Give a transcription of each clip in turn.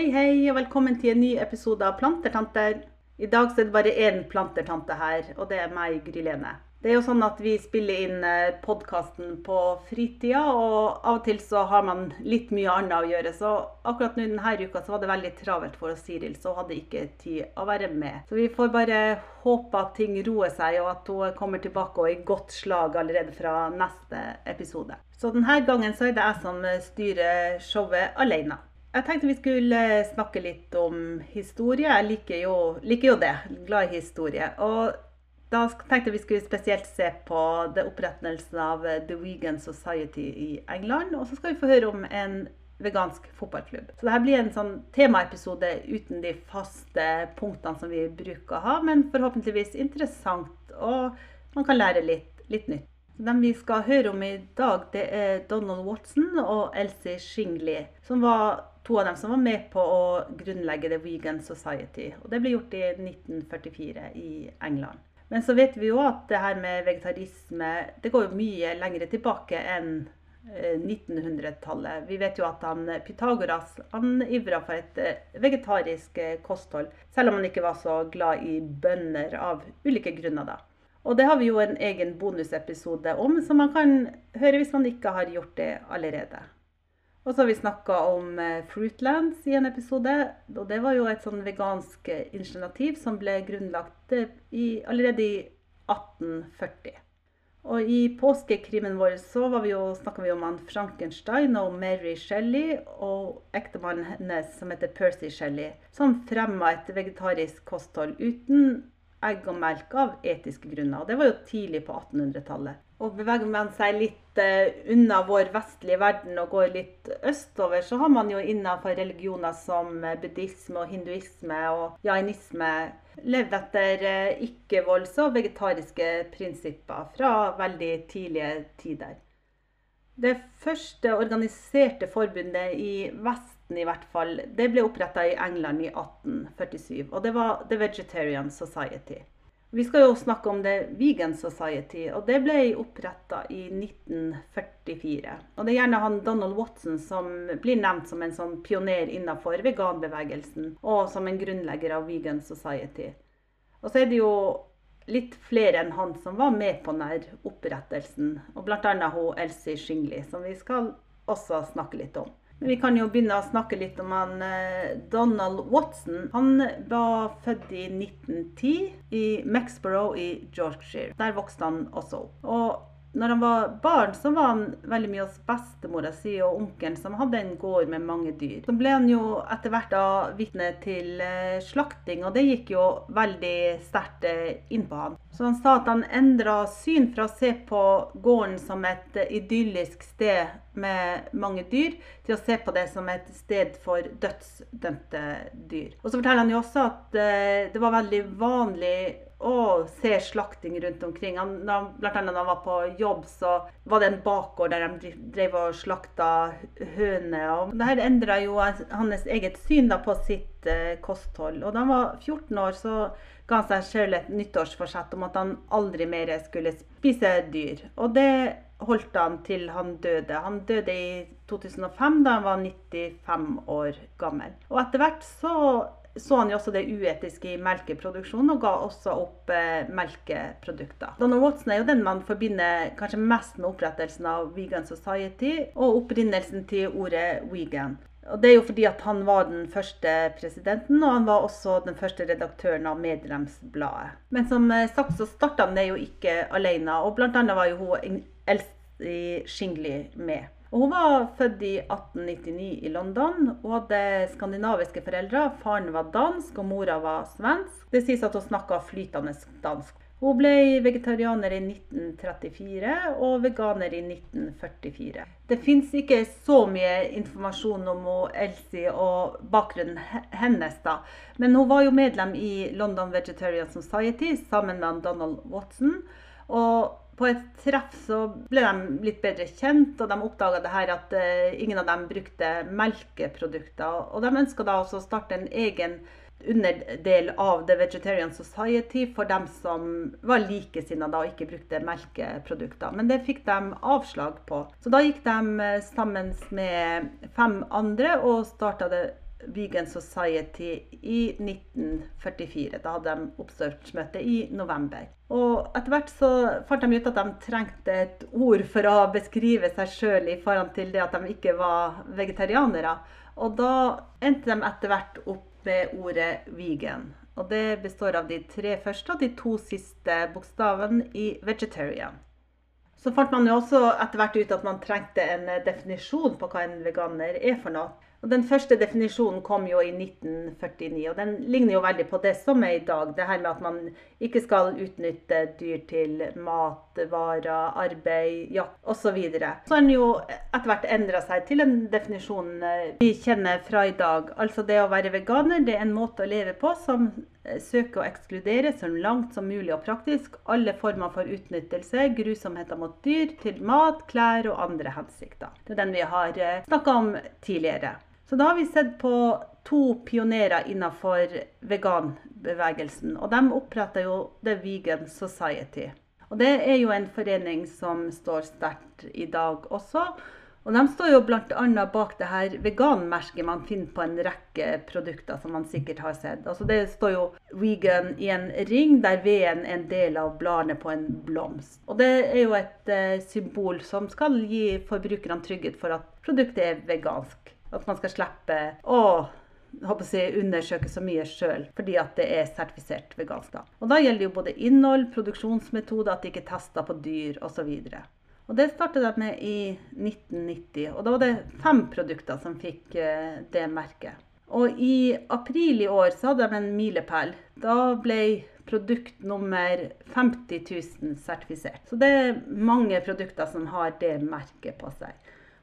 Hei, hei, og velkommen til en ny episode av Plantertanter. I dag er det bare én plantertante her, og det er meg, Gry Lene. Det er jo sånn at vi spiller inn podkasten på fritida, og av og til så har man litt mye annet å gjøre. Så akkurat nå denne uka så var det veldig travelt for oss Siril, så hun hadde ikke tid å være med. Så vi får bare håpe at ting roer seg, og at hun kommer tilbake og i godt slag allerede fra neste episode. Så denne gangen så er det jeg som styrer showet alene. Jeg tenkte vi skulle snakke litt om historie. Jeg liker jo, liker jo det. Glad i historie. Og da tenkte vi skulle spesielt se på det opprettelsen av The Vegan Society i England. Og så skal vi få høre om en vegansk fotballklubb. Så dette blir en sånn temaepisode uten de faste punktene som vi bruker å ha, men forhåpentligvis interessant, og man kan lære litt, litt nytt. Den vi skal høre om i dag, det er Donald Watson og Elsie Shingley, som var to av dem som var med på å grunnlegge The Vegan Society. Og det ble gjort i 1944 i England. Men så vet vi jo at det her med vegetarisme det går jo mye lengre tilbake enn 1900-tallet. Vi vet jo at han, Pythagoras han ivra for et eh, vegetarisk eh, kosthold, selv om han ikke var så glad i bønner av ulike grunner. da. Og det har vi jo en egen bonusepisode om, som man kan høre hvis man ikke har gjort det allerede. Og så har vi snakka om eh, Fruitlands i en episode. Og det var jo et sånn vegansk eh, initiativ som ble grunnlagt eh, i, allerede i 1840. Og i påskekrimen vår så var vi snakka vi om han Frankenstein og Mary Shelley og ektemannen hennes som heter Percy Shelley, som fremma et vegetarisk kosthold uten egg og melk av etiske grunner. Og det var jo tidlig på 1800-tallet. Og beveger man seg litt uh, unna vår vestlige verden og går litt østover, så har man jo innenfor religioner som buddhisme og hinduisme og jainisme levd etter uh, ikke-volds- og vegetariske prinsipper fra veldig tidlige tider. Det første organiserte forbundet i Vesten i hvert fall, det ble oppretta i England i 1847. Og det var The Vegetarian Society. Vi skal jo snakke om The Vegan Society, og det ble oppretta i 1944. Og det er gjerne han Donald Watson som blir nevnt som en sånn pioner innenfor veganbevegelsen, og som en grunnlegger av Vegan Society. Og så er det jo litt flere enn han som var med på denne opprettelsen, og bl.a. Elsie Shingley, som vi skal også snakke litt om. Vi kan jo begynne å snakke litt om han eh, Donald Watson. Han var født i 1910 i Mexborough i Yorkshire. Der vokste han også opp. Og når han var barn, så var han veldig mye hos bestemora si og onkelen, som hadde en gård med mange dyr. Så ble han jo etter hvert da vitne til eh, slakting, og det gikk jo veldig sterkt eh, inn på han. Så han sa at han endra syn fra å se på gården som et eh, idyllisk sted med mange dyr, til å se på det som et sted for dødsdømte dyr. Og så forteller han jo også at det var veldig vanlig å se slakting rundt omkring. Han, blant annet da han var på jobb, så var det en bakgård der de drev og slakta høner. Og Dette endra jo hans eget syn da, på sitt eh, kosthold. Og da han var 14 år, så ga han seg selv et nyttårsforsett om at han aldri mer skulle spise dyr. Og det holdt han til han døde. Han døde i 2005, da han var 95 år gammel. Og etter hvert så så han jo også det uetiske i melkeproduksjon, og ga også opp eh, melkeprodukter. Donald Watson er jo den man forbinder kanskje mest med opprettelsen av Vegan Society, og opprinnelsen til ordet vegan. Og det er jo fordi at han var den første presidenten, og han var også den første redaktøren av medlemsbladet. Men som eh, sagt så starta han det jo ikke alene, og annet var jo hun Elsie Shingley med. Og hun var født i 1899 i London. Hun hadde skandinaviske foreldre. Faren var dansk, og mora var svensk. Det sies at hun snakka flytende dansk. Hun ble vegetarianer i 1934 og veganer i 1944. Det fins ikke så mye informasjon om Elsie og bakgrunnen hennes, da. Men hun var jo medlem i London Vegetarian Society sammen med Donald Watson. Og på et treff så ble de litt bedre kjent, og de oppdaga det at uh, ingen av dem brukte melkeprodukter. Og de ønska å starte en egen underdel av The Vegetarian Society for dem som var likesinnede og ikke brukte melkeprodukter. Men det fikk de avslag på. Så da gikk de eh, sammen med fem andre og starta The Vegan Society i 1944. Da hadde de oppstartsmøte i november. Og etter hvert så fant de ut at de trengte et ord for å beskrive seg sjøl i forhold til det at de ikke var vegetarianere. Og da endte de etter hvert opp med ordet vegan. Og det består av de tre første og de to siste bokstavene i vegetarian. Så fant man jo også etter hvert ut at man trengte en definisjon på hva en veganer er for noe. Og Den første definisjonen kom jo i 1949, og den ligner jo veldig på det som er i dag. Det her med at man ikke skal utnytte dyr til mat, varer, arbeid, jakt osv. Så, har den jo etter hvert endra seg til en definisjon eh, vi kjenner fra i dag. Altså det å være veganer det er en måte å leve på som eh, søker å ekskludere så langt som mulig og praktisk alle former for utnyttelse, grusomheter mot dyr, til mat, klær og andre hensikter. Det er den vi har eh, snakka om tidligere. Så da har vi sett på to pionerer innenfor veganbevegelsen. Og de oppretta jo The Vegan Society. Og det er jo en forening som står sterkt i dag også. Og de står jo bl.a. bak det her veganmerket man finner på en rekke produkter, som man sikkert har sett. Altså det står jo 'vegan' i en ring, der veden er en del av bladene på en blomst. Og det er jo et eh, symbol som skal gi forbrukerne trygghet for at produktet er vegansk. At man skal slippe å jeg, undersøke så mye sjøl, fordi at det er sertifisert vegansk. Da. Og da gjelder jo både innhold, produksjonsmetode, at det ikke er testa på dyr osv. Og Det startet de med i 1990, og da var det fem produkter som fikk eh, det merket. Og i april i år så hadde de en milepæl. Da ble produkt nummer 50 000 sertifisert. Så det er mange produkter som har det merket på seg.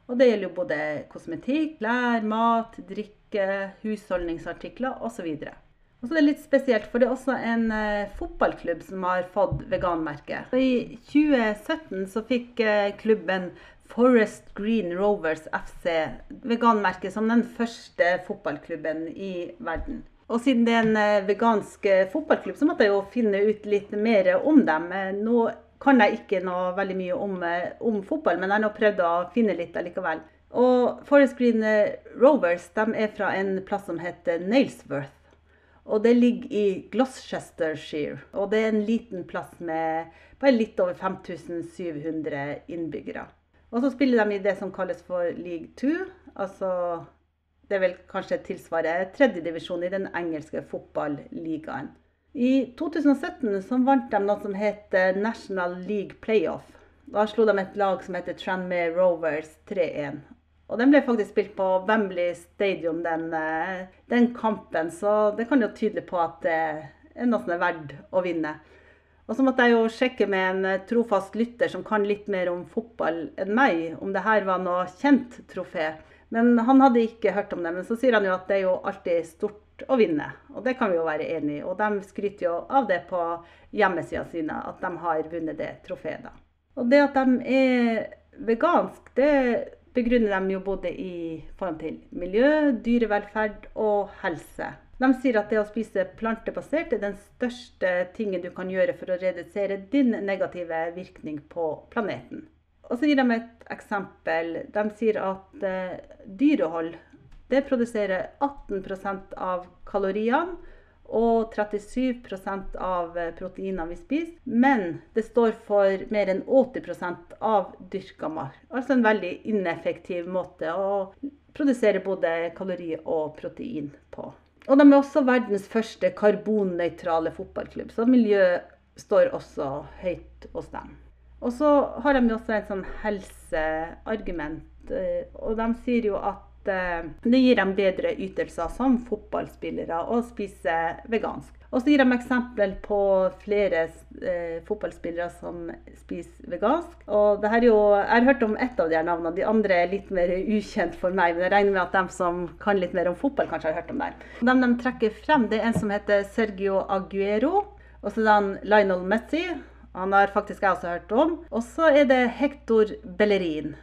Og det gjelder jo både kosmetikk, klær, mat, drikke, husholdningsartikler osv. Og så er det litt spesielt, for det er også en eh, fotballklubb som har fått veganmerket. I 2017 så fikk eh, klubben Forest Green Rovers FC veganmerket som den første fotballklubben i verden. Og siden det er en eh, vegansk eh, fotballklubb, så måtte jeg jo finne ut litt mer om dem. Eh, nå kan jeg ikke noe veldig mye om, eh, om fotball, men jeg har prøvd å finne litt allikevel. Og Forest Green eh, Rovers de er fra en plass som heter Nailsworth. Og det ligger i Gloucestershire. Og det er en liten plass med bare litt over 5700 innbyggere. Og så spiller de i det som kalles for League 2. Altså det vil kanskje tilsvare tredjedivisjon i den engelske fotballigaen. I 2017 så vant de noe som heter National League Playoff. Da slo de et lag som heter Tranmere Rovers 3-1. Og den ble faktisk spilt på Wembley Stadium, den, eh, den, kampen. Så det kan jo tydelig på at det er noe som er verdt å vinne. Og så måtte jeg jo sjekke med en eh, trofast lytter som kan litt mer om fotball enn meg, om det her var noe kjent trofé. Men han hadde ikke hørt om det. Men så sier han jo at det er jo alltid stort å vinne. Og det kan vi jo være enig i. Og de skryter jo av det på hjemmesida sine, at de har vunnet det trofeet. Og det at de er vegansk, det begrunner de jo både i forhold til miljø, dyrevelferd og helse. De sier at det å spise plantebasert er den største tingen du kan gjøre for å redusere din negative virkning på planeten. Og så gir de et eksempel. De sier at eh, dyrehold det produserer 18% av kaloriene og 37 av eh, proteinene vi spiser. Men det står for mer enn 80 av dyrka mark. Altså en veldig ineffektiv måte å produsere både kalori og protein på. Og de er også verdens første karbonnøytrale fotballklubb, så miljø står også høyt hos dem. Og så har de også et sånn helseargument. Eh, og de sier jo at eh, det gir dem bedre ytelser som fotballspillere å spise vegansk. Og så gir de eksempel på flere eh, fotballspillere som spiser vegansk. Og det her jo, Jeg har hørt om ett av de her navnene, de andre er litt mer ukjent for meg. Men jeg regner med at de som kan litt mer om fotball, kanskje har hørt om det. De de trekker frem, det er en som heter Sergio Aguero. Og så er det Lionel Messi. Han har faktisk jeg også hørt om. Og så er det Hector Bellerin.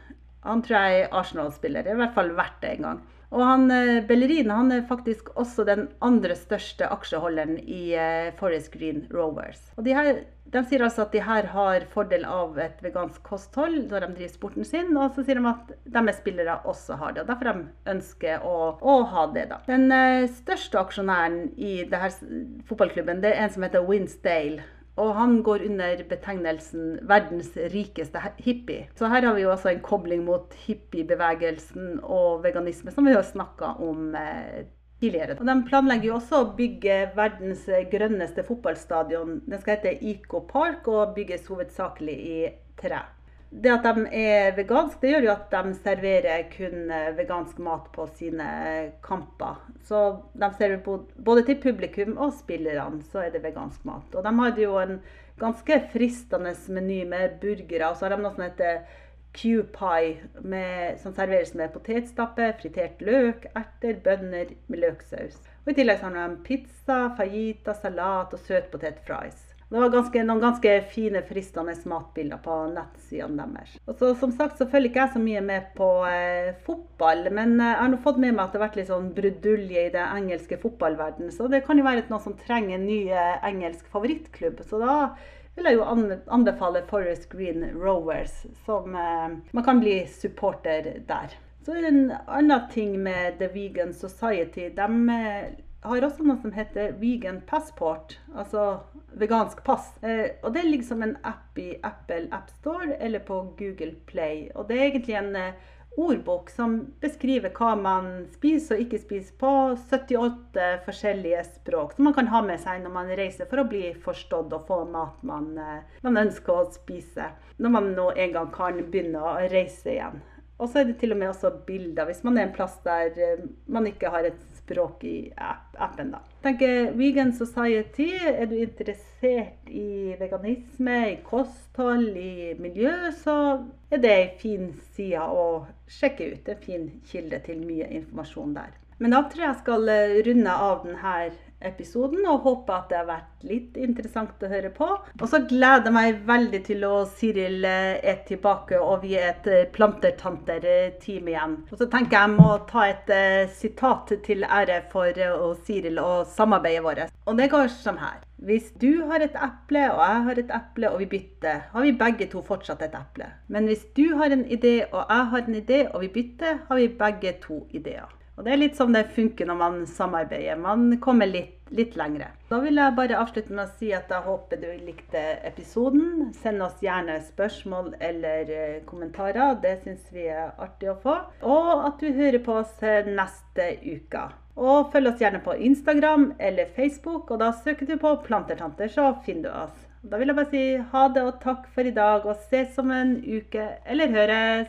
Han tror jeg er Arsenal-spiller. I hvert fall vært det en gang. Og han, eh, Bellerin han er faktisk også den andre største aksjeholderen i eh, Forest Green Rovers. Og de, her, de sier altså at de her har fordel av et vegansk kosthold når de driver sporten sin, og så sier de at deres spillere også har det. og Derfor de ønsker å, å ha det. da. Den eh, største aksjonæren i denne fotballklubben det er en som heter Winsdale. Og han går under betegnelsen 'verdens rikeste hippie'. Så her har vi jo også en kobling mot hippiebevegelsen og veganisme, som vi har snakka om eh, tidligere. Og De planlegger jo også å bygge verdens grønneste fotballstadion. Den skal hete Eco Park og bygges hovedsakelig i tre det at de er veganske, det gjør jo at de serverer kun eh, vegansk mat på sine kamper. Så de serverer både til publikum og spillerne så er det vegansk mat. Og de hadde jo en ganske fristende meny med burgere. Og så har de noe som heter Q-pie, som serveres med potetstappe, fritert løk, erter, bønner med løksaus. Og I tillegg har de pizza, fajita, salat og søtpotetfries. Det var ganske, noen ganske fine, fristende matbilder på nettsidene deres. Og så, som sagt så følger ikke jeg så mye med på eh, fotball, men eh, jeg har nå fått med meg at det har vært litt sånn brudulje i det engelske fotballverdenen. Så det kan jo være noen som trenger en ny eh, engelsk favorittklubb. Så da vil jeg jo anbefale Forest Green Rowers, som eh, man kan bli supporter der. Så er det en annen ting med The Vegan Society. De eh, har også noe som heter Vegan Passport, altså vegansk pass. Eh, og Det ligger som en app i Apple AppStore eller på Google Play. Og Det er egentlig en eh, ordbok som beskriver hva man spiser og ikke spiser på 78 forskjellige språk, som man kan ha med seg når man reiser for å bli forstått og få mat man, eh, man ønsker å spise. Når man nå en gang kan begynne å reise igjen. Og så er det til og med også bilder, hvis man er en plass der eh, man ikke har et språk i appen. da. tenker Vegan Society, er du interessert i veganisme, i kosthold, i miljø, så er det ei en fin side å sjekke ut. En fin kilde til mye informasjon der. Men da tror jeg jeg skal eh, runde av denne episoden og håper at det har vært litt interessant å høre på. Og så gleder jeg meg veldig til å Siril eh, er tilbake og vi er et eh, plantertanter-team igjen. Og så tenker jeg jeg må ta et uh, sitat til ære for uh, Siril og samarbeidet vårt. Og det går som her. Hvis du har et eple og jeg har et eple og vi bytter, har vi begge to fortsatt et eple. Men hvis du har en idé og jeg har en idé og vi bytter, har vi begge to ideer. Og Det er litt sånn det funker når man samarbeider. Man kommer litt, litt lengre. Da vil jeg bare avslutte med å si at jeg håper du likte episoden. Send oss gjerne spørsmål eller eh, kommentarer. Det syns vi er artig å få. Og at du hører på oss neste uke. Og følg oss gjerne på Instagram eller Facebook, og da søker du på Plantertanter, så finner du oss. Da vil jeg bare si ha det og takk for i dag, og ses om en uke, eller høres.